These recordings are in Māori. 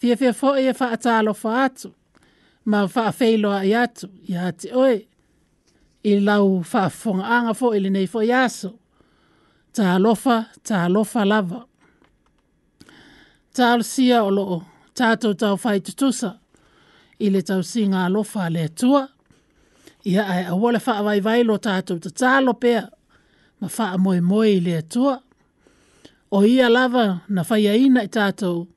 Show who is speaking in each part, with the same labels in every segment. Speaker 1: fia fia fo e fa atalo fa atu, ma fa feilo a i atu, i oe, i lau fa fonga anga fo ili nei fo yaso. aso, ta alofa, ta alofa lava. Ta alusia o loo, ta ato tau fai tutusa, i le tau singa alofa le atua, Ia a ai awole fa avai vailo ta ato ta talo pea, ma fa moe moe le atua, o ia lava na fai aina i tatou, ta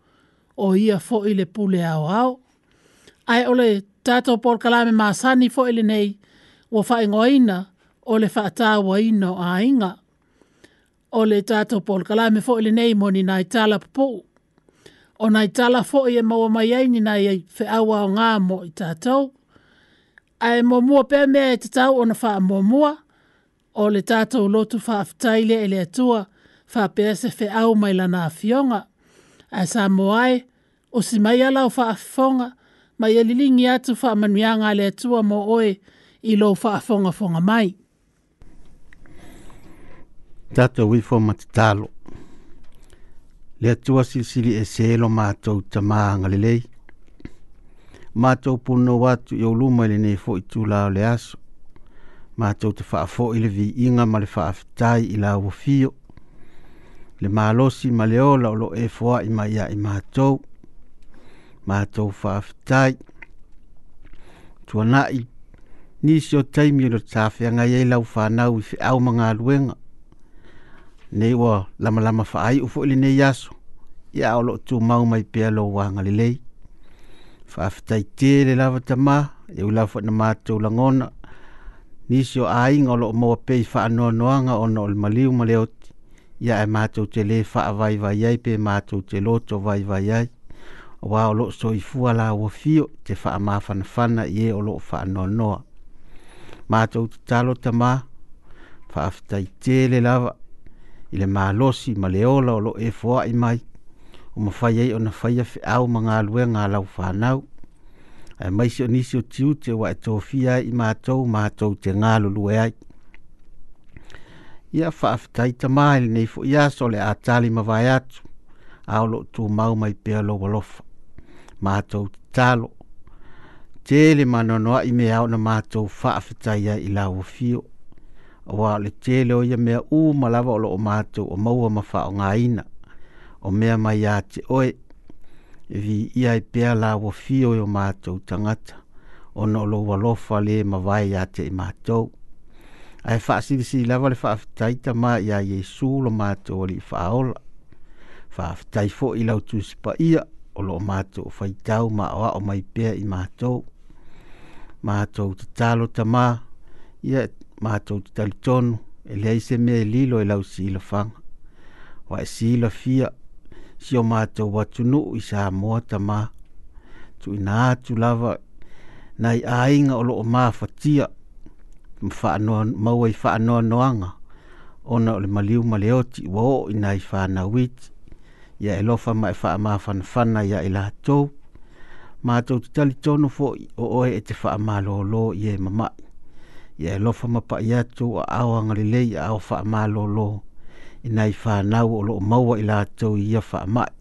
Speaker 1: o ia fo i pule ao ao. Ai ole tato por kalame maasani fo i nei wa fai ngoina o le fata wa ino a inga. O tato por kalame fo i nei mo ni nai tala po. O nai tala fo i e maua mai ai ni nai fe awa o ngā mo i tato. Ai mo mua pe mea e te tau o na faa mo mua. O tato lotu faa aftaile e le atua faa pe se fe au mai lana a fionga a sa o si mai ala o fa afonga mai alilingi atu fa manuianga le atua mo oe i lo fa afonga fonga mai.
Speaker 2: Tato wifo matalo Le atua silisili e selo mātou tamaanga lelei. Mātou puno watu i oluma ili nei fo i tūlao le aso. Mātou te faafo ili vi inga ma le faafitai ila wafio le malosi ma le ola o loo e foaʻi ma ia i matou matou faafetai tuanaʻi nisi o taimi o le tafeagai ai lau fanau i feʻau ma galuega nei ua lamalama faaiʻu foʻi lenei aso ia o loo tumau mai pea lou agalelei faafetai tē le lava tamā e ui lava foʻi na matou lagona nisi o aiga olo loo maua pei noa ona o le maliu ma ya e mātou te le wha vai vai ai pe mātou te loto vai vai ai. O wā so loo soifua la wo fi te fa ma fana i e o loo ma noa noa. Mātou te talo ta mā, wha aftai te le lava, i le mālosi ma le o loo e fo i mai, o ma fai ei o na fai afi au ma ngā lue ngā lau whanau. Ai maisi sio ni sio tiu te wa e tōwhi ai i mātou, mātou te ngā lulu e ai ia faafetaita mai lenei foʻi aso o le a tali ma vae atu a o loo mai pea lou alofa matou talo tele manonoa i me ona na faafetai ai i ila ua o le tele o ia mea ū ma lo o loo o maua ma faaaogāina o mea mai iā te oe e viia e pea lauafio i o matou tagata o lou alofa lē ma vae iā te i matou Ai fa ae la lava fa taita ma ya Yesu lo ma matou alii faaola faafetai foʻi lau tusi paia o to fa faitau ma o mai pea i ma to tatalo tamā ia matou tatalitonu e leai se mea e lilo i lau silafaga ua e silafia sio matou atunuu i sa moa tamā tuuina atu lava nai aiga o loo mafatia maua i faanoanoaga ona o le maliu maleo le oti ua oʻina i fanauiti ia e lofa ma e fanfana ia i e latou matou tali tono foʻi o oe e te faamālōlō i e mamaʻi ia e lofa ma paʻi atu a aoaga lelei a ao faamālōlō inai fanau o loo maua i latou i ia faamaʻi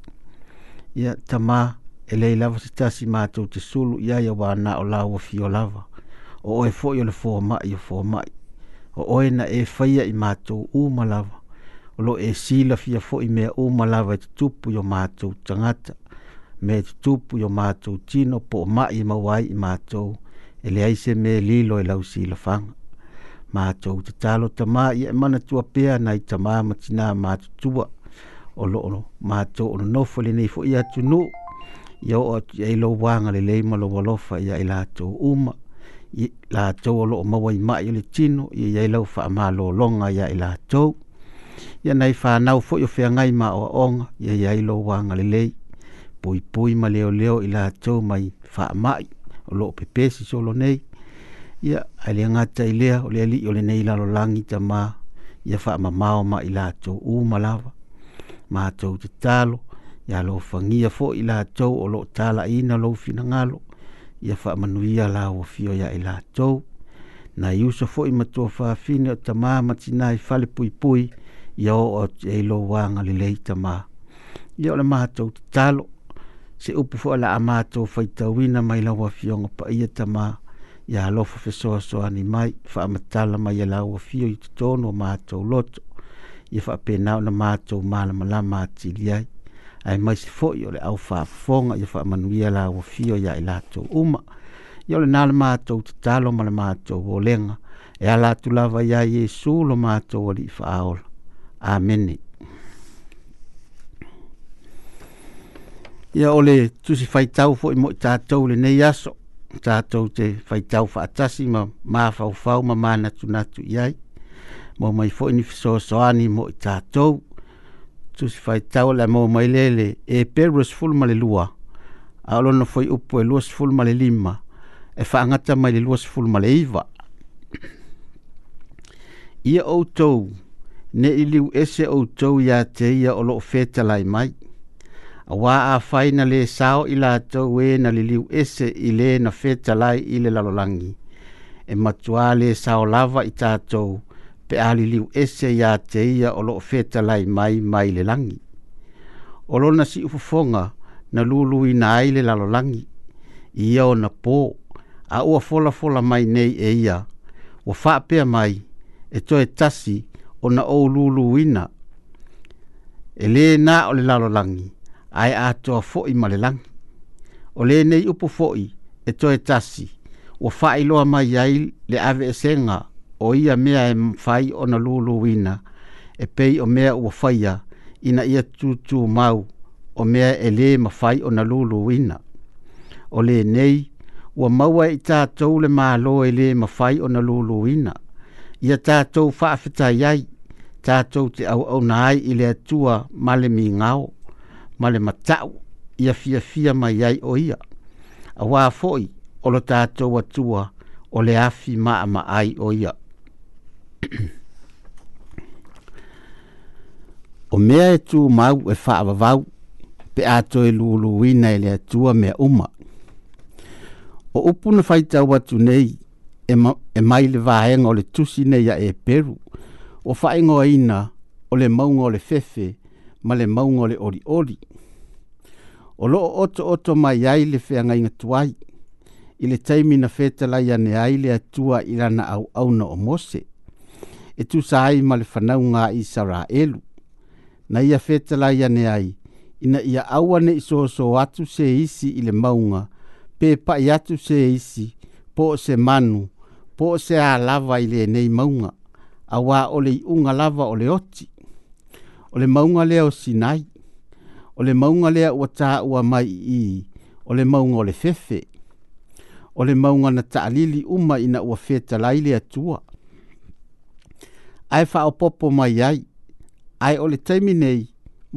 Speaker 2: ia tamā e lei lava se tasi matou te sulu i ai auā o lau afio lava o oe foi o le fo ma yo fo mai o oe na e faia i mato u malava o lo e sila fia fo i mea u malava i tupu yo o mātou tangata me tupu yo o tino po ma mai i mawai i mato e le aise me lilo e lau sila fanga mātou te talo e ta mā i e mana tua pea nai ta mā matina mātou tua o lo o mātou o nofo le nei fo i atu nu Yo o o i lo wanga le leima lo walofa i a i lātou uma la chou lo ma o ma mai le tino i ia lau fa ma lo longa ia i la tau ia nei fa nau fo yo fia ngai ma o ong ia ia lo wanga le lei pui pui ma leo leo i la tau mai fa mai o lo pepe si solo nei ia ai le ngata i lea o le ali o le nei la lo langi ta ma ia fa ma ma o ma i la tau u ma lava ma chou te talo ia lo fangia fo i la tau o lo tala ina lo finangalo ngalo ia faamanuia la uafio iā i latou na i usa foʻi matua faafine o tamā ma tinā i fale puipui ia oo ai e lou agalelei tamā ia o le matou tatalo se upu foʻi laa matou faitauina mai lauafioga paia tamā ia alofa fesoasoani mai faamatala mai ia lauafio i totonu o matou loto ia faapena ona matou malamalama atili ai ai mai se foi o le au fa nga ia fa manuia la o fio ia ila to uma yo le nal ma to talo ma le ma to volenga e ala tu la va ia yesu lo ma to li faol aol amen ia ole tu si fai tau fo mo ta to le nei aso ta to te fai tau fa tasi ma ma fa fa ma ma na tu na tu ia mo mai fo ni so so ani mo ta to tu si fai tau la mo mai lele e perus ful male lua a lo no foi upo e luas ful male lima e fa ngata mai luas ful male iva ia o ne iliu ese o tou ya te ia o lo feta lai mai a wā a faina le sao ila to we na liliu ese i le na feta lai i le lalolangi e matua le sao lava i tātou pe ali liu ese ya te ia o lo feta lai mai mai le langi. O lo na si ufufonga na lulu i na aile lalo langi. Ia o na po a ua fola fola mai nei e ia. Wa faa pia mai e toe tasi o na o lulu ina. E le na o le lalo langi ai a toa foi ma le langi. O le nei upu foi e toe tasi. Wa faa iloa mai yai le ave esenga. e o ia mea e fai ona luluina e pei o mea ua faia ina ia tutu mau o mea e lē mafai ona luluina o lenei ua maua i tatou le mālo e lē mafai ona luluina ia tatou faafetai ai tatou te auauna ai i le atua ma le migao ma le mataʻu ia fiafia mai ai o ia auā foʻi o lo tatou atua o le afi ai o ia o mea e tu mau e whaavavau pe ato e lulu wina e lea tua mea uma. O upuna whaitau atu nei e, ma, e mai le vahenga o le tusi nei a e peru o whaingo ina o le maunga o le fefe ma le maunga o le ori ori. O loo oto oto mai ai le whianga inga tuai i le taimina fetala ia ne ai lea tua i rana au au na o mose e tu sa ai fanau ngā i sara elu. Na ia fetala ia ne ai, ina ia aua ne iso so atu se isi i maunga, pe pa i tu se isi, po se manu, po se a lava i nei maunga, awa wā o le unga lava o oti. ole maunga lea o sinai, ole maunga lea ua tā ua mai i, ole maunga o le fefe, ole maunga na taalili uma ina ua fetala i le atua. Ai ae faaopoopo mai ai Ai o le nei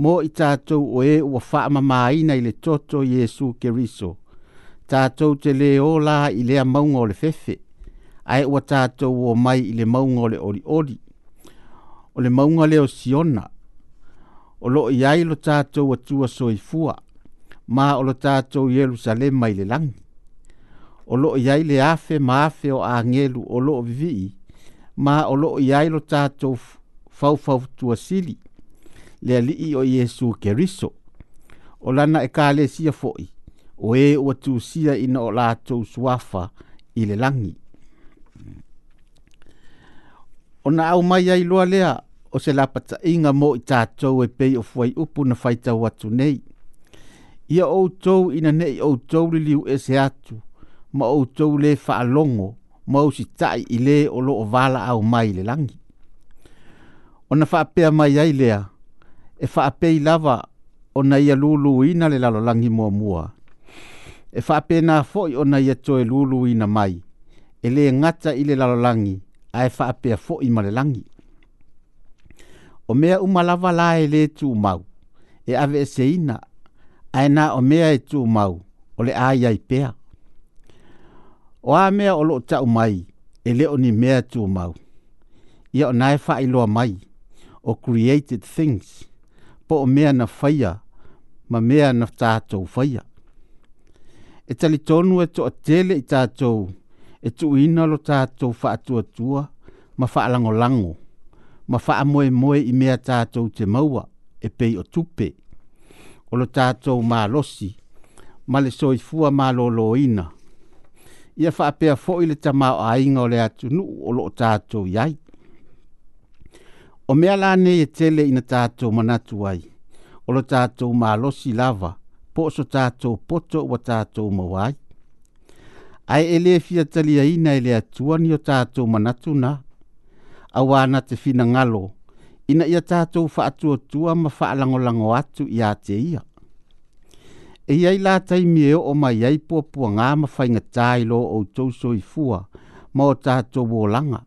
Speaker 2: mo i tatou o ē ua faamamāina i le toto iesu keriso tatou te lē ola i lea mauga o le fefe Ai ua tatou ua mai i le mauga o le oliʻoli o le mauga lea o siona o loo i ai lo tatou atua soifua ma o lo tatou ielusalema i le lagi o loo i ai le afe ma afe o agelu o vivii ma o yailo i ailo tātou fawfaw tua sili le alii o Yesu Keriso. O lana e kāle sia foi, o e o tu sia ina o lātou suafa i le langi. O na au mai ai loa lea, o se lapata inga mo i tātou e pei o fuai upu na faita watu nei. Ia outou ina nei outou li liu e se atu, ma outou le faalongo longo mausi tai i le o loo vala au mai le langi. O na whaapea mai ai lea, e i lava o na ia lulu ina le lalo langi mua mua. E whaapea na foi o na ia toe lulu ina mai, e le ngata i le lalo langi, a e whaapea foi ma le langi. O mea umalava la e le tū mau, e ave e se ina, a e na o mea e tu mau, o le aia i pea o a mea o loo tau mai e leo ni mea tu mau. Ia o nae wha i loa mai o created things po o mea na whaia ma mea na tātou whaia. E tali tonu e to a tele i tātou e tu ina lo tātou wha atua tua ma wha alango lango ma wha amoe moe i mea tātou te maua e pei o tupe o lo tātou mā losi ma le soifua mā lo loina – ia faapea foʻi le tamao aiga o le atunuu o loo tatou iai o mea lanei e tele ina tatou manatu ai o lo tatou malosi lava po o so tatou poto ua ma wai ai ae e lē fiataliaina e le atua ni o tatou manatu na auā na te finagalo ina ia tatou faatuatua ma faalagolago atu iā te ia e iai la o e o'o mai ai puapuagā ma faigatā i lo outou soifua ma o tatou olaga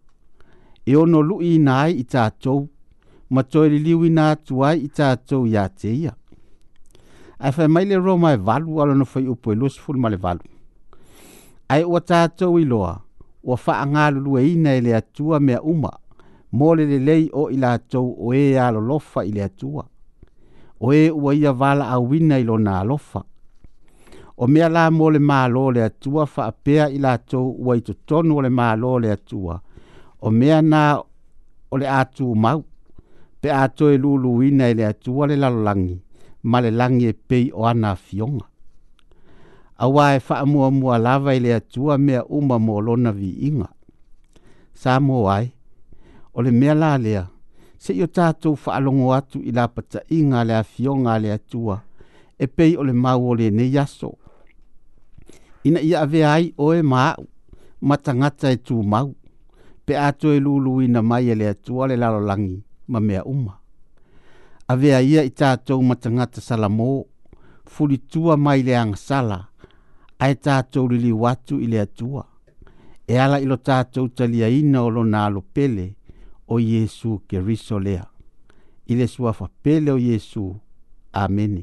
Speaker 2: e ono lu'i ina ai i tatou ma toe liliuina atu ai i tatou iā te ia ae faemai le roma e valu alona fai upu e lusfulu ma le valu ae ua tatou iloa ua fa'agalulueina e le atua mea uma mo le lelei o i latou o e lo lofa i le atua o e ua ia wala a wina i lona alofa. O mea la mole maa le atua fa apea i la tou ua i tonu ole maa lole atua. O mea na ole atu mau, pe ato e lulu wina i le atua le lalolangi, ma le langi e pei o ana fionga. A wae faa mua mua lava i le atua mea uma mo lona vi inga. Sa mua wae, ole mea la lea, se yo tātou whaalongo atu i lāpata i ngā lea fio ngā lea tua, e pei o le mau o le ne yaso. Ina ia ave ai oe māu, matangata e tū mau, pe ato e lulu i na mai e lea tua le lalolangi ma mea uma. Ave a ia i tātou matangata salamo, fuli tua mai le angasala, ai tātou li li watu i lea tua. E ala ilo tātou talia ina o lo nalo pele, O Jésus, que rissoléa. Il est soif à pelle, Jésus. Amen.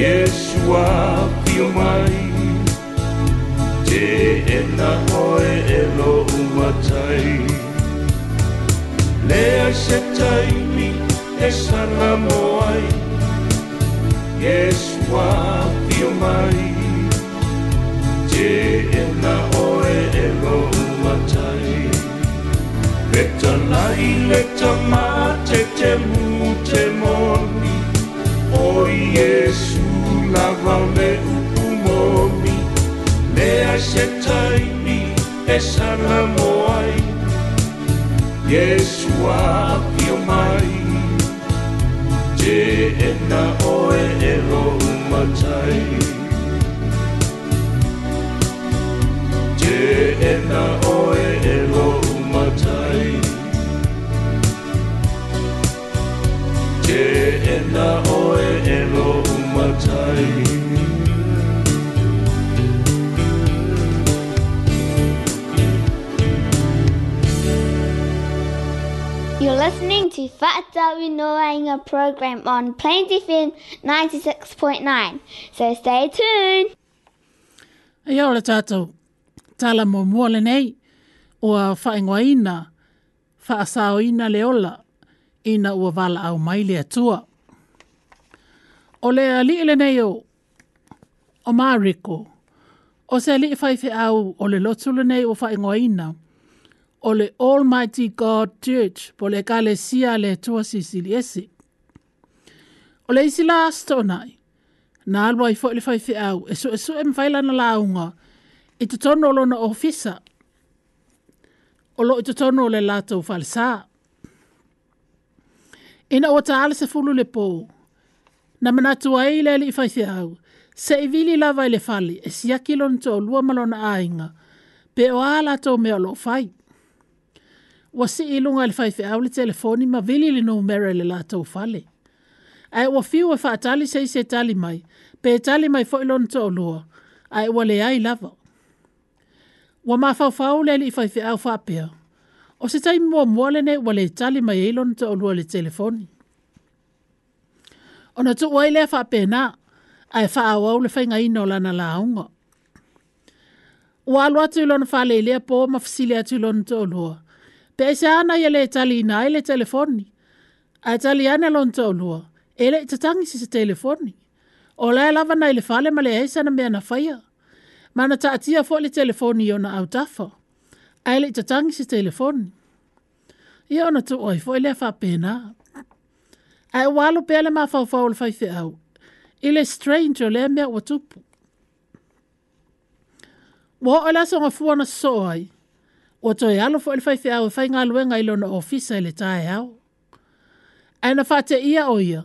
Speaker 3: Yeshua pio mai Te e na hoe e lo umatai Lea se taimi e sara moai Yeshua pio mai Te e na hoe e lo umatai Peta lai leta mate te mu te moni O Yeshua λάβαμε umoni Lea se taimi e sana moai Yesua pio mai Te ena oe e ro umatai Te ena oe e ro umatai Te ena oe e ro umatai You're listening to Fatawi Noainga program on Plains FM 96.9. So stay tuned. Hey,
Speaker 1: ora tātou. Tala mō mōle nei oa whaingoa ina, whaasao ina le ola, ina ua wala au mai le atua o le ali ele nei o o mariko o se ali fai fe au o le lotu le nei o fai ngoina o le almighty god church po le kale sia le tua sisili esi o le isi last o nai na alwa i fai fai fe au e su e su e mwaila na launga i te tono o lona ofisa o lo i te tono o le lato falsa ina o taale se fulu le pou na mana tua i le i faise au. Se i vili lava i fali, e si akilon lon tō lua malona ainga, pe o ala tō mea lo fai. Wa si i lunga le faise au le telefoni ma vili le nō mera le la tō fali. Ai wa fiu e tali se i se tali mai, pe tali mai fo i lon tō lua, ai wa le ai lava. Wa ma fau fau le i faise au faapea. O se tai mua ne wa le tali mai ilon e lon tō lua le telefoni. Ona tu wai lea wha pēnā, ai wha au au le whainga ino lana la aunga. O alu atu ilona wha leilea pō ma fasile atu ilona tō lua. Pe se ana ia le tali ina ai le telefoni. Ai tali ana ilona tō lua. Ele i tatangi si se telefoni. O lea lava nai le fale ma le eisana mea na whaia. Mana ta atia fo le telefoni iona au tafa. Ai le i tatangi si telefoni. Ia ona tu oi fo ilea wha pēnā. Ia ona tu oi fo ilea wha pēnā. Ai walo pele ale mafau fau le fai au. Ile stranger le mea ua tupu. Wa o lasa nga fuana soai. Wa toi alo fau le fai fi au e fai ngā luenga ilo na ofisa ele tae au. Ai na fate ia o ia.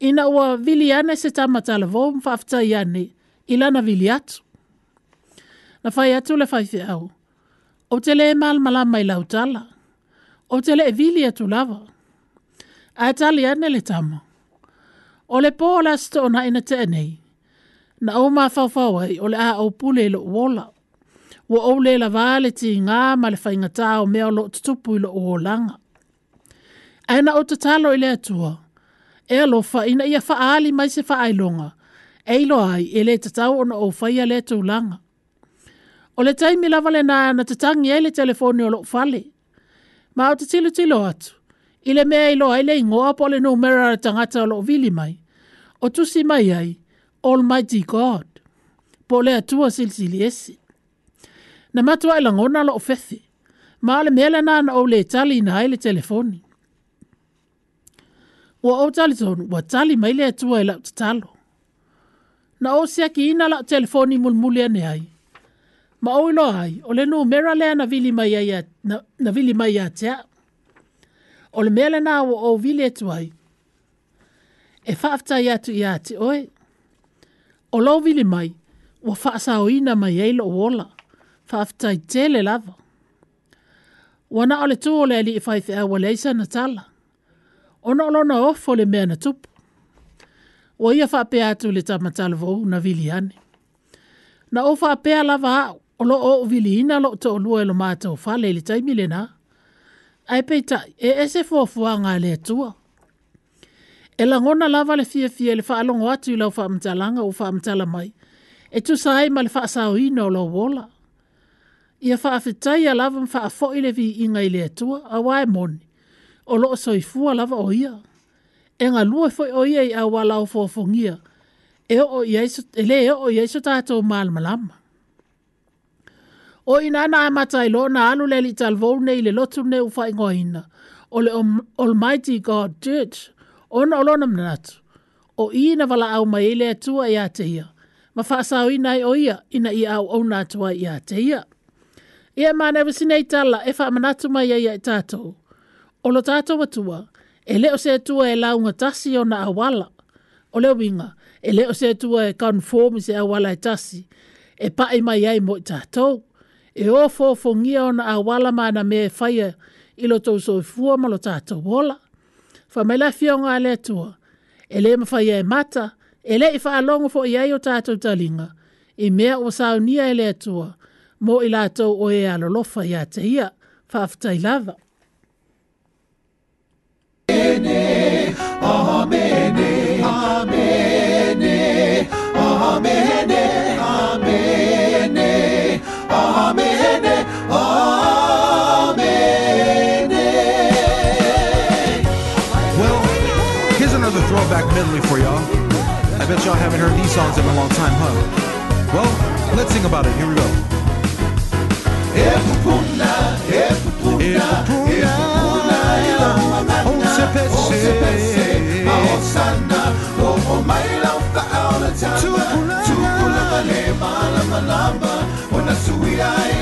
Speaker 1: Ina ua vili ane se tamata la vau mfafta iane ilana vili atu. Na fai atu le fai fi O te e mal malama ilau tala. O te e vili atu lava. O a tali ane le tamo. O le pō la stona ina te anei, na o ma fawfawai o le a o pule lo wola. Wa o le la vale ti ngā ma le fai ngatā o mea lo tutupu lo o langa. Aina o te talo i le atua, e alofa ina ia faali mai se faailonga, e ilo ai e le tatau ona o fai a le langa. O le taimi lava le nā na tatangi e le telefoni o lo fale, ma o te tilo tilo atu. I le mea i loa i le ingoa po le numera le tangata o lo vili mai. O tusi mai ai, Almighty God. Po le atua silsili esi. Na matua i e ngona lo ofethi. Ma le mea na nana o le tali ina hai le telefoni. Ua o tali tonu, ua tali mai le atua i e lau Na o sea ki ina lau telefoni mulmuli ane ai. Ma o ilo ai, o le no mera le na vili mai ai na, na vili mai o le mele nā o o vile tuai. E whaafta i atu i ati oe. O lo vile mai, wa whaasa o ina mai eilo o ola. Whaafta i tele lava. Wana ole tu ole ali i whaife au waleisa na tala. O na olona ofo le mea na tupu. O ia whaape atu le tamatala vohu na vili ane. Na ofa apea lava au, o lo o vili ina lo to o lua e lo fale le taimile naa ai peita e ese fofua ngā le tua. E langona lava le fia fia le whaalongo atu i lau whaamtalanga o whaamtala mai. E tu sae ma le whaasau ino lo wola. Ia whaafetai a lava fa fo le vi inga i le a wai moni. O loo soi fua lava o ia. E ngā lua foi o ia i a wala o fofongia. E o iaiso, e le e o iaiso tātou maalmalama o ina na amata i lona e alu le li talvou nei le lotu nei ufa ingoina. O le Almighty God did. O na olona mnatu. O ina wala au mai le atua i ateia. Ma whaasau i nai o ia ina i au au na atua i ateia. Ia ma nevi sine i tala e wha manatu mai ia i tātou. O lo tātou atua, e leo se atua e launga tasi o na awala. O leo winga, e leo se atua e conformi se awala e tasi. E pae mai ai mo i tātou e o fofongia ona awala mana me faia i lo tau so fua ma tata wola. Fa mai la fionga ale tua, e le ma faia e mata, e le i faa longo fo iai o tata talinga, i mea o sao nia ele tua, mo i la tau o e alolofa ia te ia, faa lava. bet y'all haven't heard these songs in a long time, huh? Well, let's sing about it. Here we go. Epupuna, epupuna, epupuna, onsepese, oh, oh, osana, o oh, maila uka aula tamba, tupula malema lama lama, onasuia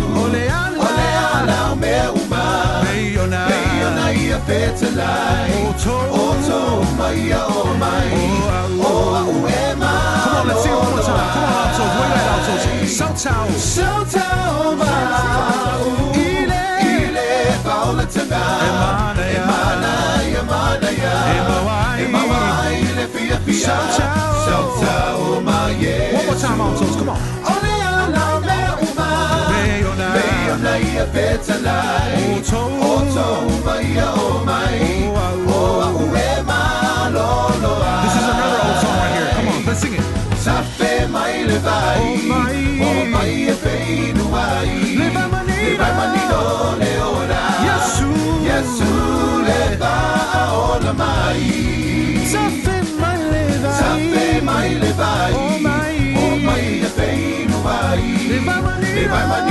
Speaker 4: עולה ומהומה, ויונה, ויונה היא יפץ אליי, אותו, מהי האומי, או ההוא המה, Come on, let's hear it one more time. Come on, altos, way right, altos. Sotao. Sotao, ma'u, ile, ile, באו לצדה, אמניה, אמניה, אמניה, אמוואי, אמוואי, לפי יפייה, סותאו, מה יש, One more time, altos, come on. מת עליי, או תאומי האומי, או אהורי מה לא נורא. This is another old song right here, come on, let's sing it. צפה מי לבי, אומי יפנו וואי, לבמני לא לעולם, יסו לבא עולמי. צפה מי לבי, צפה מי לבי, אומי יפנו וואי, לבמני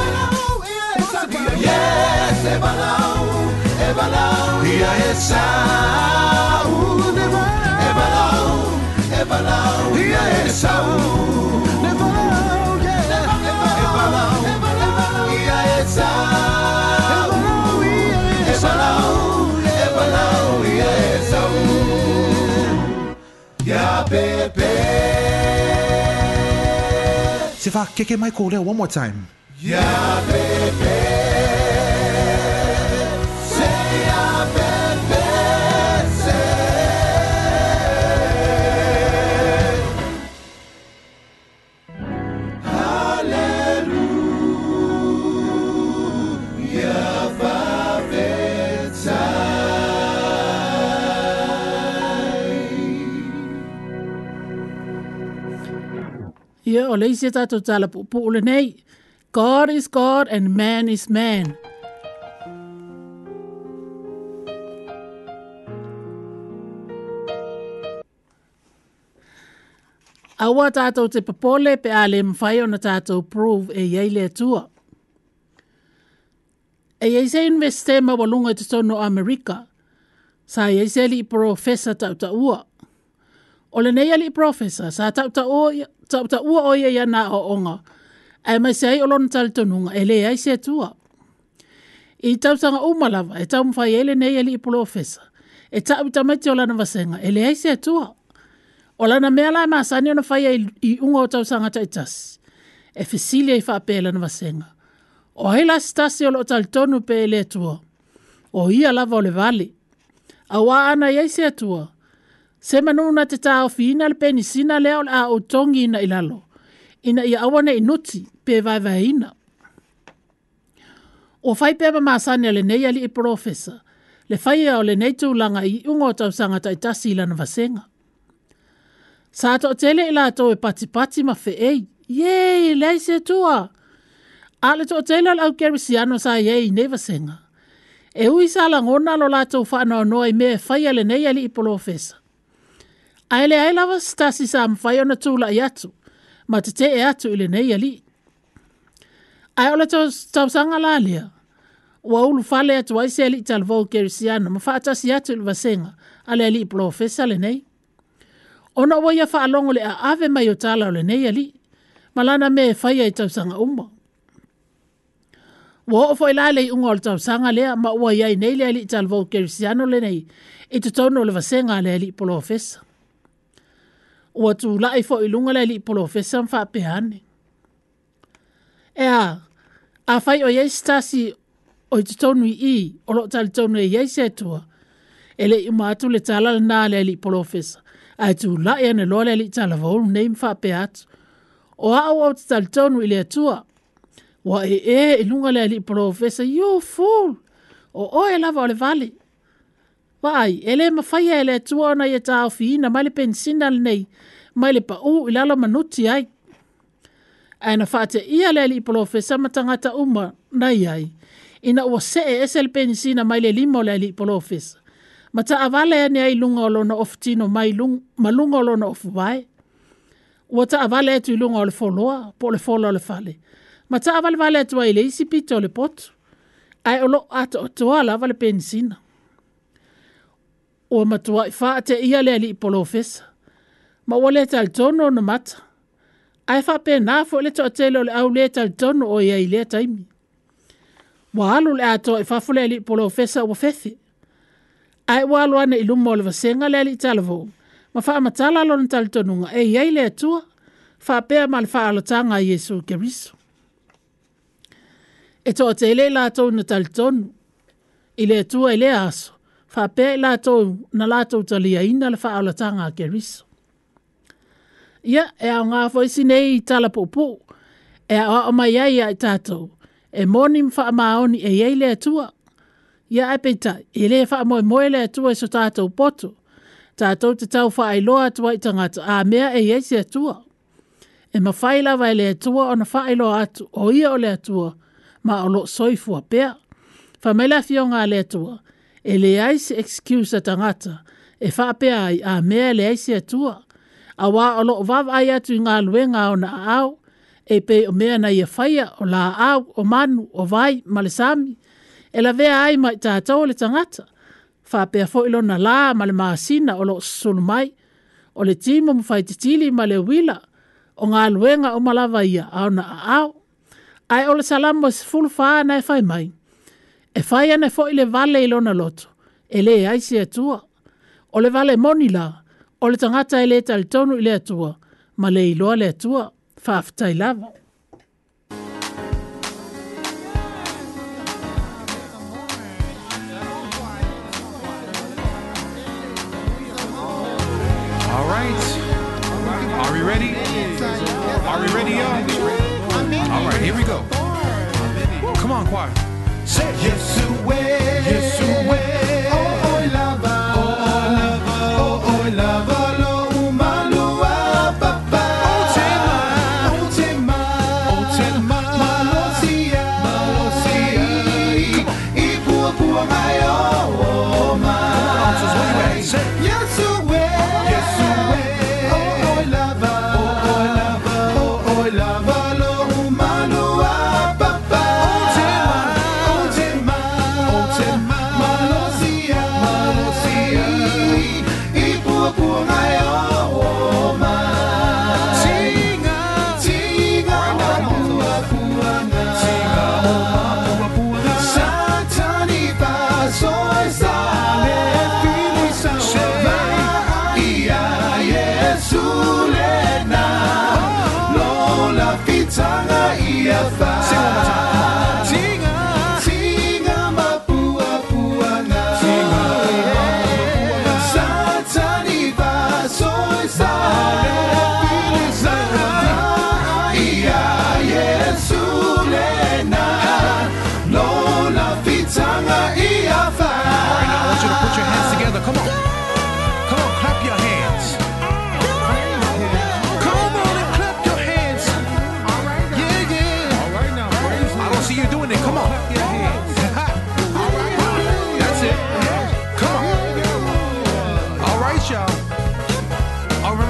Speaker 4: Ebalau, Ebalau, ia Esau. Ebalau, Ebalau, ia Esau. Ebalau, Ebalau, ia Esau. Ebalau, Ebalau, ia Esau. Ya Pepe. Sifa, keke Michael, kore one more time. Ya baby.
Speaker 1: Ia o leise tato tala pupu ule nei. God is God and man is man. Awa tato te papole pe ale mwhai o na tato prove e yei le tua. E yei se investema walunga te tono Amerika. Sa yei se li professor tau ta ua o le nei ali professor sa tau ta ua oia ia na o onga. Ai mai se ai o lona tali tonunga e le ai se tua. I tau tanga umalava e tau mwhai ele nei ali professor. E tau ta mai te o lana vasenga e le ai se tua. O lana mea lai maa sani ona whai i unga o tau sanga taitas. E fesilia i wha pēlana vasenga. O hei la stasi o lo tal tonu pē le tua. O ia lava o le vali. A wā ana i eise atua. tua se manu na te tāo fiina le penisina lea o le a o tongi ina ilalo. Ina ia awana inuti pe vai vai ina. O fai pe mamasani ale nei ali i professor. Le fai ia le nei tū langa i ungo tau sanga tai tasi ilana vasenga. Sa ato o tele ila to e pati pati ma fe ei. Yei, lei se tua. A to o tele ala au kerisiano sa yei nei vasenga. E ui sa langona lo la lato fa anoa noa i me fai ale nei ali i professor aele ai lava stasi sa mwhai ona tūla i atu, ma te te e atu ili nei ali. Ai ole tau, tau sanga la lia, ua ulu fale atu ai se ali i tal vau kerisiana, ma wha atasi atu ili vasenga, ale ali i profesa le nei. Ona ua ia wha le a ave mai o tala ole nei ali, ma lana me e fai ai tau sanga umma. Ua ofo i lai lei unga ole tau sanga lea, ma ua iai nei le ali i tal vau kerisiana le nei, i tutono le vasenga ale ali i profesa ua tūlai fo ilunga lai li polofesa fa pehane. Ea, a fai o yei stasi o i tutonu i i, o lo tali tonu e yei se tua, e le ima atu le tala le nā lai li polofesa, a i tūlai ane lo lai li tala vaulu nei mwha pehatu. O a au au tali tonu i le atua, wa e e ilunga lai li polofesa, you fool! O oe lava o le vali. Wai, ele ma fai ele tua ona ia ta ofi ina mai le pensina le nei, mai le pa u ilala manuti ai. Ana fate ia le li polofe sa matangata uma na iai. Ina ua se e esel pensina mai le limo le li polofe sa. Ma ta avale ane ai lunga olo na oftino mai lung, ma lunga olo na ofu wai. Ua ta avale atu ilunga olo foloa, po le folo le fale. Ma ta avale vale atu ai le isipito le potu. Ai olo ato atuala vale pensina. Ma ua matua i whaate ia lea li i polofesa. Ma ua lea tal tono na mata. Ai wha pē nā fo le toa tele o le au lea tal tono o ia i lea taimi. Wa alu lea toa i whafo lea li i polofesa ua fethi. Ai ua alu ana i lumo o le vasenga lea li i talavo. Ma wha amatala lo na tal tono nga e ia i lea tua. Wha pē ma le wha alatanga i Jesu Keriso. E toa tele la tau na tal tono. I lea tua i lea aso fa pe la na la to ina le fa ala tanga ke ris ya e, e a nga fo si nei tala po e a o mai ai e e ai tato e monim fa ma e ye le tua ya e peta e le fa mo mo le tua so tato poto tato te tau fa ai loa tua i tanga a mea e ye se tua e ma fa ila vai le tua ona fa ai loa atu o ia o le tua ma o lo soifua pea fa mai la fionga le tua e le ai se excuse tangata e fa ai a me le ai se tua a wa o lo va ai atu nga luenga ona au e pe o me na ia e faia o la au o manu o vai malesami e la vea ai mai tata le tangata fa pe fo na la male masina o lo sul mai o le timo mo fai titili male wila o nga luenga o malava au na au ai o le salamo se full fa na e mai e whai ana fo i le vale i lona loto, e le aisi atua. O le vale moni la, o le tangata e le talitonu i le atua, ma le iloa le atua,
Speaker 4: whaafitai lava. All right. Are we ready? Are we ready, y'all? All right, here we go.
Speaker 5: Come on, choir. Say Yesué, Yesué.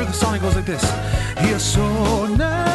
Speaker 4: remember the song, it goes like this. He is so nice.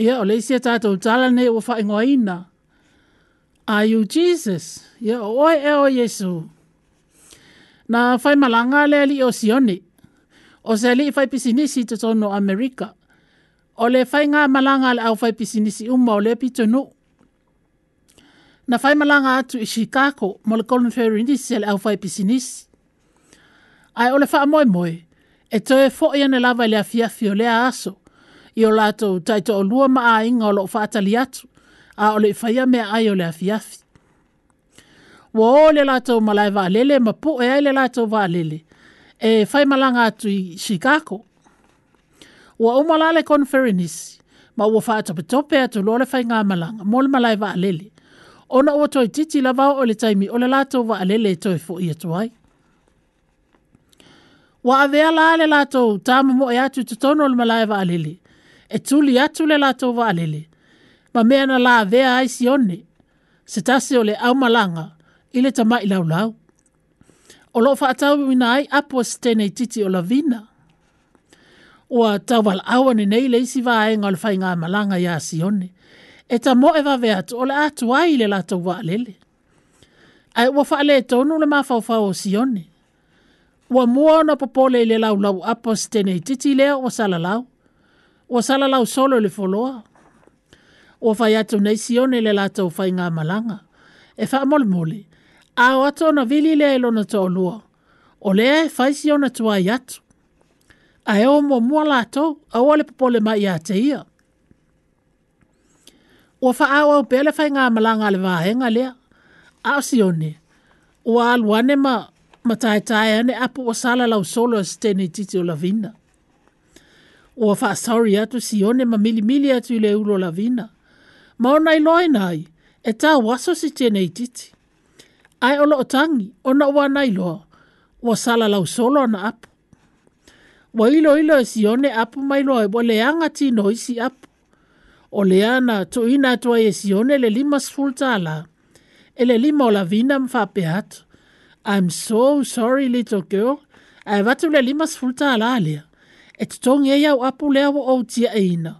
Speaker 1: Ia, o leisi e tātou tala nei o whae ngoa ina. Are you Jesus? Ia, o oe e o Yesu. Na whae malanga le ali o Sione. O se ali i whae pisinisi te tono Amerika. O le whae ngā malanga le au whae pisinisi umma o le pitonu. Na whae malanga atu i Chicago, mo le Colin Ferry indisi le au whae pisinisi. Ai, o le wha moe moe. E toe fo i ane lava i le afiafio le aso i o lātou taito o lua maa inga o loo whaatali atu, a ole i whaia mea ai o le afiafi. Wa o le lātou malai wā lele, ma po e ai le lātou wā e whai malanga atu i Chicago. Wa o malale konferenisi, ma ua whaatope tope atu lo le whai ngā malanga, mo le malai wā lele. Ona ua toi titi lava o le taimi o le lātou wā e toi fo i atu ai. Wa avea la le lātou tāma mo e atu tutono le malai wā lele, e tuli atu le lātou wālele. Ma mea na lā vea ai si one, se tase o le au malanga, i le tamai lau lau. O lo whaatau wina ai apu a stenei titi o la vina. O a tau wala awa ni nei le isi vāenga o le whainga malanga ia si one. E ta mo e vawe atu o le atu ai le lātou wālele. Ai ua whaale le tonu le mawhauwhau o si one. Ua mua ona popole i le lau lau apu a stenei titi lea o salalau o sala lau solo le foloa. Ua fai atu nei sione le lato fai ngā malanga. E wha mole mole. A o ato na vili lea ilona e tō lua. O lea e fai sione tua i atu. A e o mua mua lato, a ua le popole mai a te ia. Ua wha au au pele fai ngā malanga le vahenga lea. A o sione. Ua aluane ma, ma tae tae ane apu o sala lau solo a e steni titi o la vina ua faa sorry atu si one ma mili mili atu ile ulo la vina. Ma ona iloa inai, e ta waso si tene ititi. Ai olo otangi, ona ua na iloa, ua sala lau solo ana apu. Wa ilo ilo e si one apu ma iloa e bo leanga tino isi apu. O leana to ina atua e si one le lima sfulta ala, e le lima o la vina mfape atu. I'm so sorry little girl, ai vatu le lima sfulta ala alia e te tongi e iau apu lea wa au tia e ina.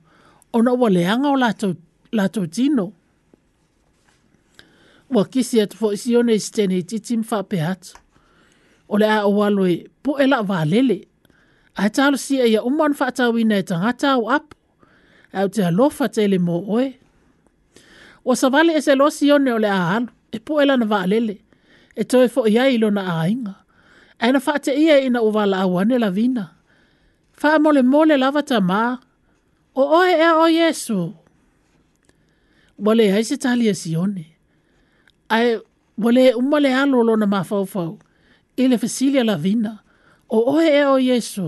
Speaker 1: Ona ua leanga o lato tino. Ua kisi atu fo isi one isi tene i titi mfa pehatu. O lea o waloi e pu e la valele. A he talo si e ia umman fa atau ina e tangata au apu. Au e te alofa te ele mo oe. Ua savale e se lo si one o lea alu. E pu e la na valele. E toi fo iai ilo e na ainga. Aina fa te ia ina uvala awane te ia ina uvala awane la vina wha mole mole lava ta O oe ea o Yesu. Wale hai se tali e sione. Ai wale umale alo lo na mā fau Ile fesilia la vina. O oe ea o Yesu.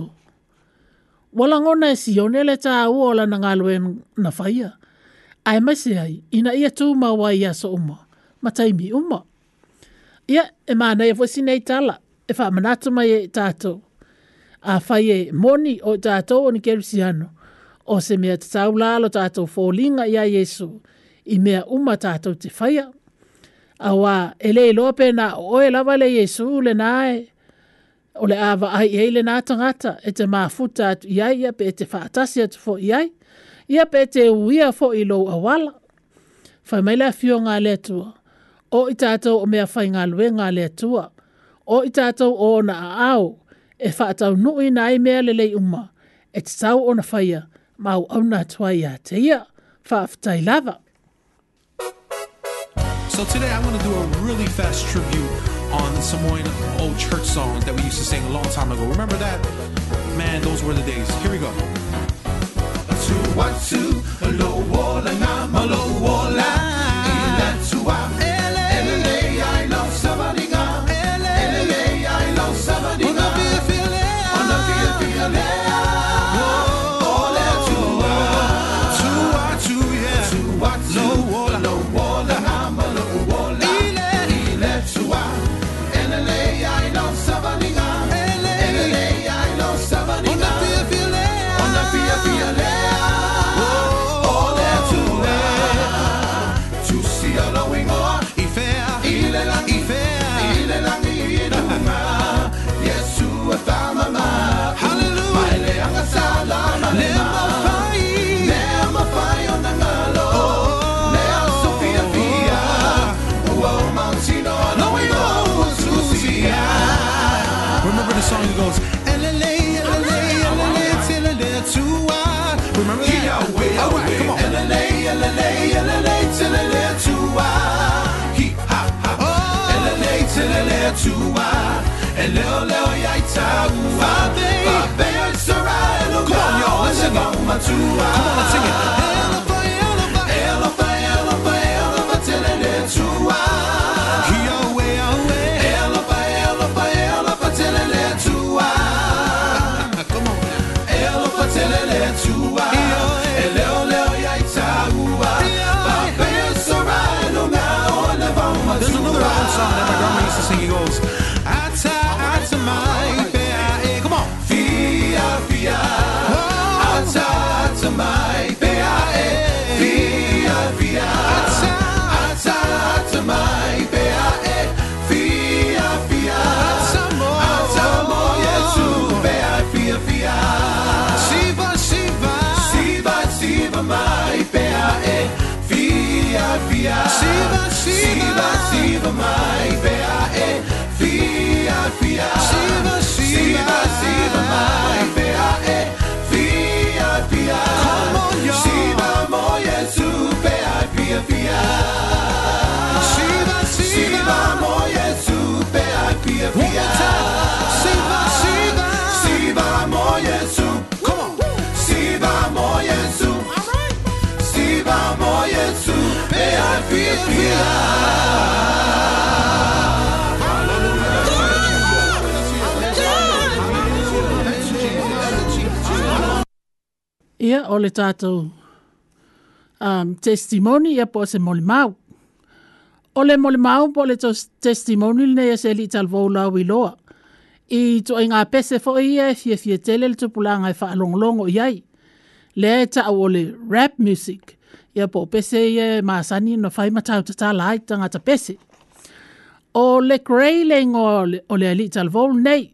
Speaker 1: Wala ngona e sione le ta au o la nangalo e na whaia. Ai mese ai, ina ia tu mā wā i aso umo. Mataimi umo. Ia, e mā nei e fwesi nei tala. E wha manatuma e tātou a fai e moni o tātou o ni kerusiano. O se mea te tau lalo tātou fōlinga ia Jesu i mea uma tātou te faia. A wā e lei lope na oe lava le Jesu le nāe. O le awa ai e le nā e te māfuta atu iai ia pe e te whaatasi atu fō iai. Ia pe e te uia fō i lou awala. Fai maila fio ngā le tua. O i tātou o mea fai ngā lue ngā le tua. O i tātou o na a au e whaatau nui na e mea lelei uma,
Speaker 4: e te tau ona whaia, ma au nā tua ia te ia, whaafitai lava. So today I'm going to do a really fast tribute on Samoan old church songs that we used to sing a long time ago. Remember that? Man, those were the days. Here we go. Watu, watu, lo wola na malo wola, ila tu
Speaker 5: Come on,
Speaker 4: y'all, let's sing it. Come on, let's sing
Speaker 5: it.
Speaker 4: Fia, Siva, Siva
Speaker 5: Shiva, my Vea, eh, Fia, Fia,
Speaker 4: Siva, Siva
Speaker 5: Shiva, my E, eh, Fia, Fia.
Speaker 1: ia o le tātou um, testimoni ia po se mole mau. O le mole mau po le testimoni le ia se li tal vau lau i loa. I tu ai e ngā pese fo ia e fie fie tele le tupula ngai e wha o iai. Le e ta au o le rap music ia po pese ia e maasani no whai matau ta tala ai tangata pese. O le grey le o le ali tal vau nei.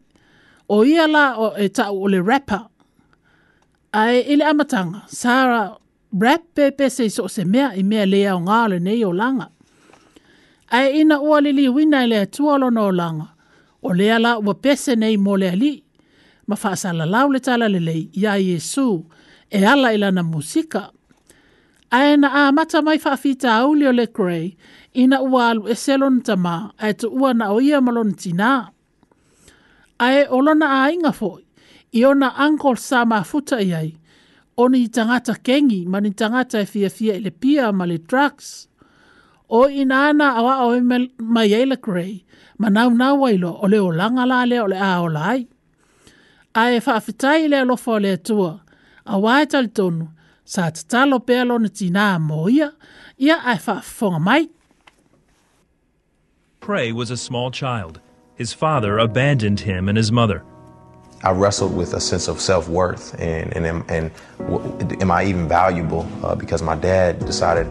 Speaker 1: O ia la o e ta au o le rapper ai ile amatanga sara rap pepe se so se mea i mea lea o ngale nei o langa ai ina o lili winai le tuolo no langa o lea la o pese nei mo le ali ma fa sala lau le tala le lei ia yesu e ala ilana musika ai na a mata mai fa fita au le le grey ina ua alu e selon tama ai tu ua na o ia malon tina ai olona a inga foi i ona Uncle Sam a futa i ai, o ni tangata kengi, ma ni tangata e fia fia i le pia ma le drugs, o ina ana awa o e mai eila grey, ma nau nau ailo o le o langa la le o le a o lai. A e whaafitai le alofa o le atua, a wae tali tonu, sa tatalo pealo ni tina a moia, ia a e whaafonga mai.
Speaker 6: Prey was a small child. His father abandoned him and his mother.
Speaker 7: I wrestled with a sense of self worth and and am, and am I even valuable? Uh, because my dad decided,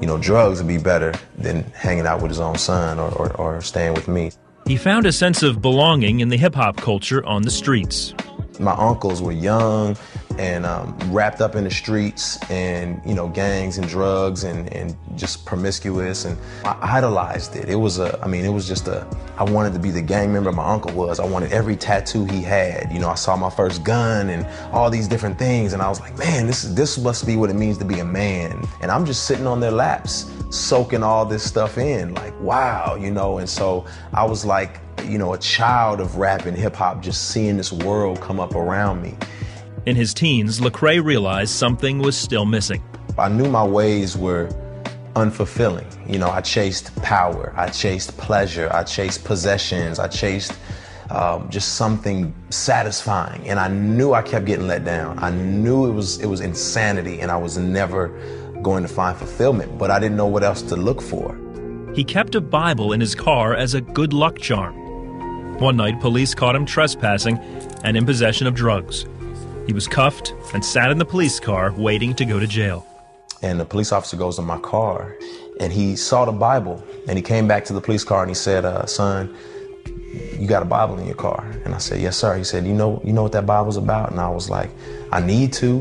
Speaker 7: you know, drugs would be better than hanging out with his own son or, or, or staying with me.
Speaker 6: He found a sense of belonging in the hip hop culture on the streets.
Speaker 7: My uncles were young, and um, wrapped up in the streets and you know gangs and drugs and, and just promiscuous and I idolized it. It was a I mean it was just a I wanted to be the gang member my uncle was. I wanted every tattoo he had. You know I saw my first gun and all these different things and I was like man this this must be what it means to be a man. And I'm just sitting on their laps soaking all this stuff in like wow you know and so I was like you know a child of rap and hip hop just seeing this world come up around me.
Speaker 6: In his teens, Lecrae realized something was still missing.
Speaker 7: I knew my ways were unfulfilling. You know, I chased power, I chased pleasure, I chased possessions, I chased um, just something satisfying, and I knew I kept getting let down. I knew it was it was insanity, and I was never going to find fulfillment. But I didn't know what else to look for.
Speaker 6: He kept a Bible in his car as a good luck charm. One night, police caught him trespassing and in possession of drugs. He was cuffed and sat in the police car waiting to go to jail.
Speaker 7: And the police officer goes in my car and he saw the Bible and he came back to the police car and he said, uh, Son, you got a Bible in your car? And I said, Yes, sir. He said, You know, you know what that Bible's about? And I was like, I need to.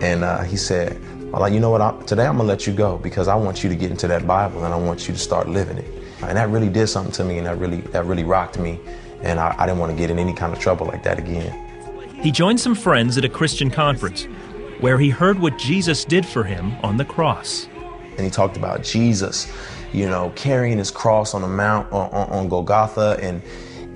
Speaker 7: And uh, he said, "Well, like, you know what? I, today I'm gonna let you go because I want you to get into that Bible and I want you to start living it. And that really did something to me, and that really that really rocked me. And I, I didn't want to get in any kind of trouble like that again
Speaker 6: he joined some friends at a Christian conference where he heard what Jesus did for him on the cross.
Speaker 7: And he talked about Jesus, you know, carrying his cross on the mount on, on Golgotha and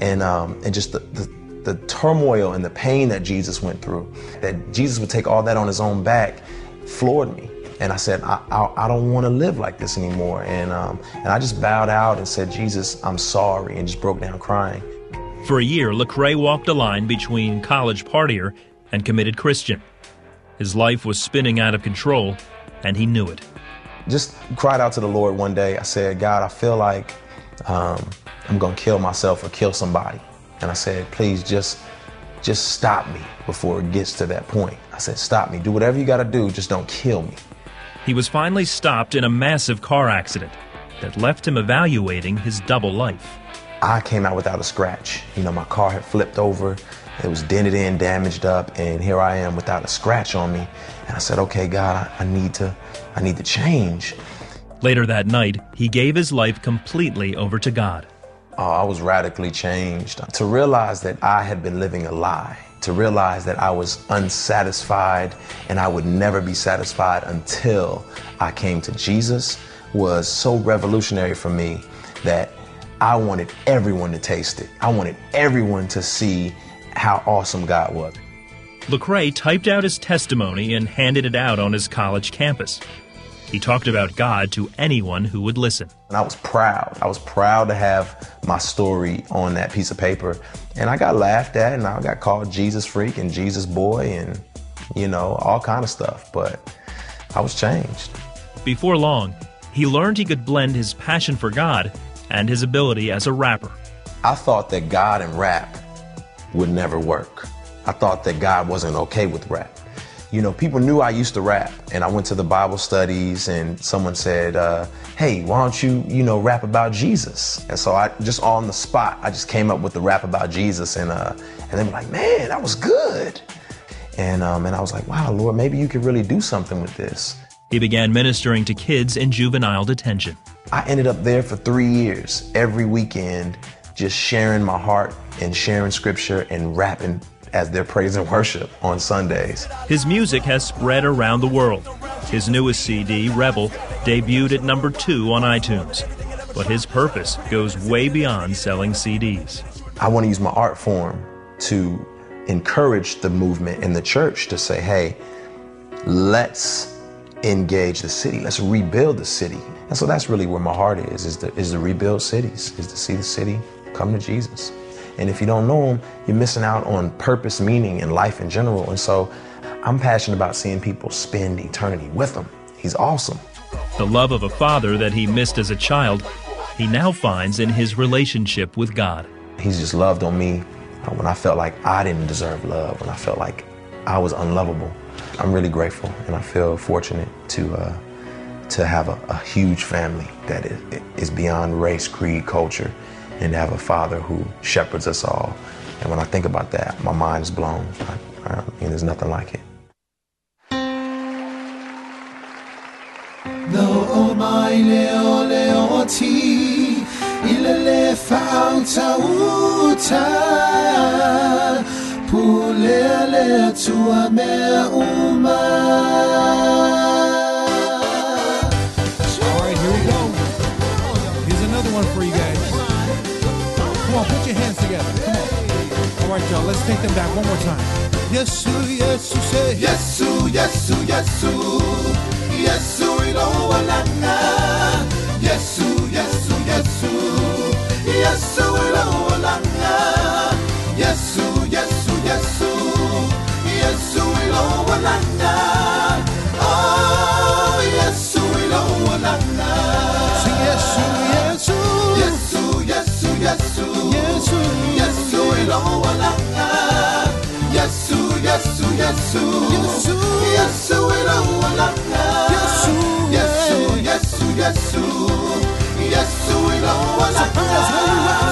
Speaker 7: and um, and just the, the the turmoil and the pain that Jesus went through, that Jesus would take all that on his own back, floored me. And I said, I, I, I don't want to live like this anymore. And, um, and I just bowed out and said, Jesus, I'm sorry, and just broke down crying.
Speaker 6: For a year, Lecrae walked a line between college partier and committed Christian. His life was spinning out of control, and he knew it.
Speaker 7: Just cried out to the Lord one day. I said, God, I feel like um, I'm going to kill myself or kill somebody. And I said, please just just stop me before it gets to that point. I said, stop me. Do whatever you got to do. Just don't kill me.
Speaker 6: He was finally stopped in a massive car accident that left him evaluating his double life.
Speaker 7: I came out without a scratch. You know, my car had flipped over, it was dented in, damaged up, and here I am without a scratch on me. And I said, okay, God, I need to, I need to change.
Speaker 6: Later that night, he gave his life completely over to God.
Speaker 7: Uh, I was radically changed. To realize that I had been living a lie, to realize that I was unsatisfied and I would never be satisfied until I came to Jesus was so revolutionary for me that I wanted everyone to taste it. I wanted everyone to see how awesome God was.
Speaker 6: Lecrae typed out his testimony and handed it out on his college campus. He talked about God to anyone who would listen.
Speaker 7: And I was proud. I was proud to have my story on that piece of paper. And I got laughed at and I got called Jesus freak and Jesus boy and you know, all kind of stuff, but I was changed.
Speaker 6: Before long, he learned he could blend his passion for God and his ability as a rapper.
Speaker 7: I thought that God and rap would never work. I thought that God wasn't okay with rap. You know, people knew I used to rap, and I went to the Bible studies, and someone said, uh, "Hey, why don't you, you know, rap about Jesus?" And so I just on the spot, I just came up with the rap about Jesus, and uh, and they were like, "Man, that was good," and um, and I was like, "Wow, Lord, maybe you could really do something with this."
Speaker 6: He began ministering to kids in juvenile detention.
Speaker 7: I ended up there for three years, every weekend, just sharing my heart and sharing scripture and rapping as their praise and worship on Sundays.
Speaker 6: His music has spread around the world. His newest CD, Rebel, debuted at number two on iTunes. But his purpose goes way beyond selling CDs.
Speaker 7: I want to use my art form to encourage the movement in the church to say, hey, let's engage the city. Let's rebuild the city. And so that's really where my heart is, is to, is to rebuild cities, is to see the city come to Jesus. And if you don't know him, you're missing out on purpose, meaning, and life in general. And so I'm passionate about seeing people spend eternity with him. He's awesome.
Speaker 6: The love of a father that he missed as a child, he now finds in his relationship with God.
Speaker 7: He's just loved on me when I felt like I didn't deserve love, when I felt like I was unlovable. I'm really grateful and I feel fortunate to, uh, to have a, a, huge family that is, beyond race, creed, culture, and have a father who shepherds us all. And when I think about that, my mind's blown. I, I mean, there's nothing like it. Oh,
Speaker 4: Pulele tuameuma. All right, here we go. Here's another one for you guys.
Speaker 5: Come on, put your hands together. Come on. All right, y'all, let's take them back one more time. Yesu, Yesu, say Yesu, Yesu, Yesu. Yesu, iloho langa. Yesu, Yesu, Yesu. Yesu, iloho langa. السويل هو لندن Oh يسويل هو لندن يسو يسو يسو يسو يسو يسو يسويل هو لندن يسو يسو يسو يسو يسويل هو لندن يسو يسو يسو يسو يسويل هو لندن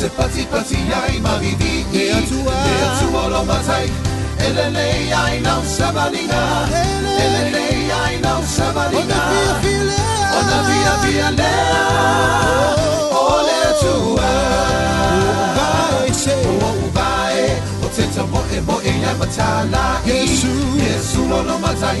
Speaker 5: רוצה פצי פצי יין מרעיבי ברצועו לא מצאי אללי יין על סבלינה אללי יין על סבלינה עוד נביא אבי עליה עוד לרצועה רוצה צמוה מועילה מצא לה ישו ישו לא לא מצאי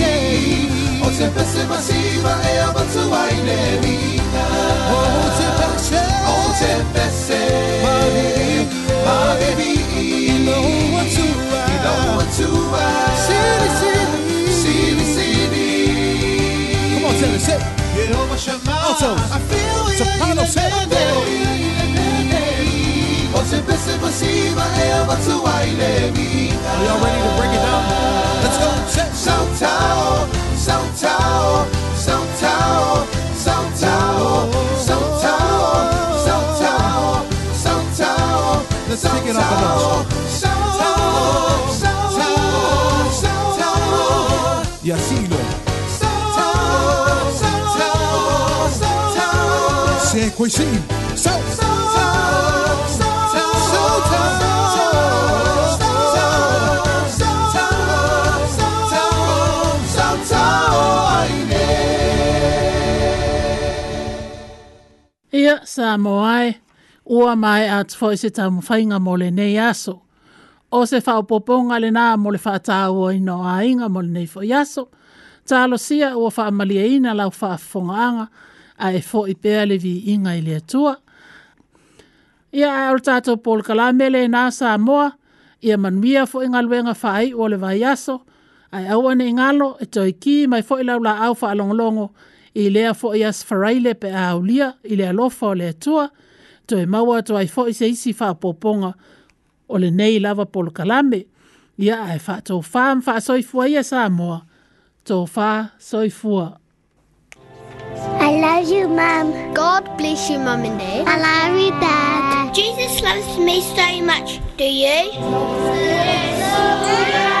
Speaker 5: sepase masiva e avanzò ai levita. Oh, sepase, oh, sepase, madevi, madevi, ino watua, ino watua, siri, siri, siri, siri. Come on, tell us it. Jehovah Shammah, Alto. I feel Soprano, Oh, sepase masiva e avanzò ai levita. Are y'all ready to break it down? Let's go. Shout out. São Tao, São Tao, São Tao, São Tao, São Tao, São Tao, Let's take it up a notch. Y así lo. Seco y sin. São Tao.
Speaker 1: Ia, sa moae, ua mai atu fo se tamu whainga mo le nei aso. O se whaopoponga le nā mo le whaatau o ino a inga mo nei fo iaso. Ta alo sia ua whaamalia ina lau whaafonganga a e fo i pēa vi inga i le atua. Ia a o tātou pol kalamele nā sa moa, ia manuia fo inga luenga whaai o le vai aso. Ai awane ingalo e toi ki mai fo i laula au whaalongolongo ia i lea fo i asfarai le pe aulia i le alofa o le atua to e maua to ai fo i se isi whaapoponga o le nei lava polo kalame ia
Speaker 8: ai
Speaker 1: wha tō whaam wha soifua ia Samoa tō wha
Speaker 8: soifua I love you, Mum.
Speaker 9: God bless you,
Speaker 8: Mum
Speaker 9: and Dad. I
Speaker 10: love you, Dad.
Speaker 11: Jesus loves me so much. Do you? Yes.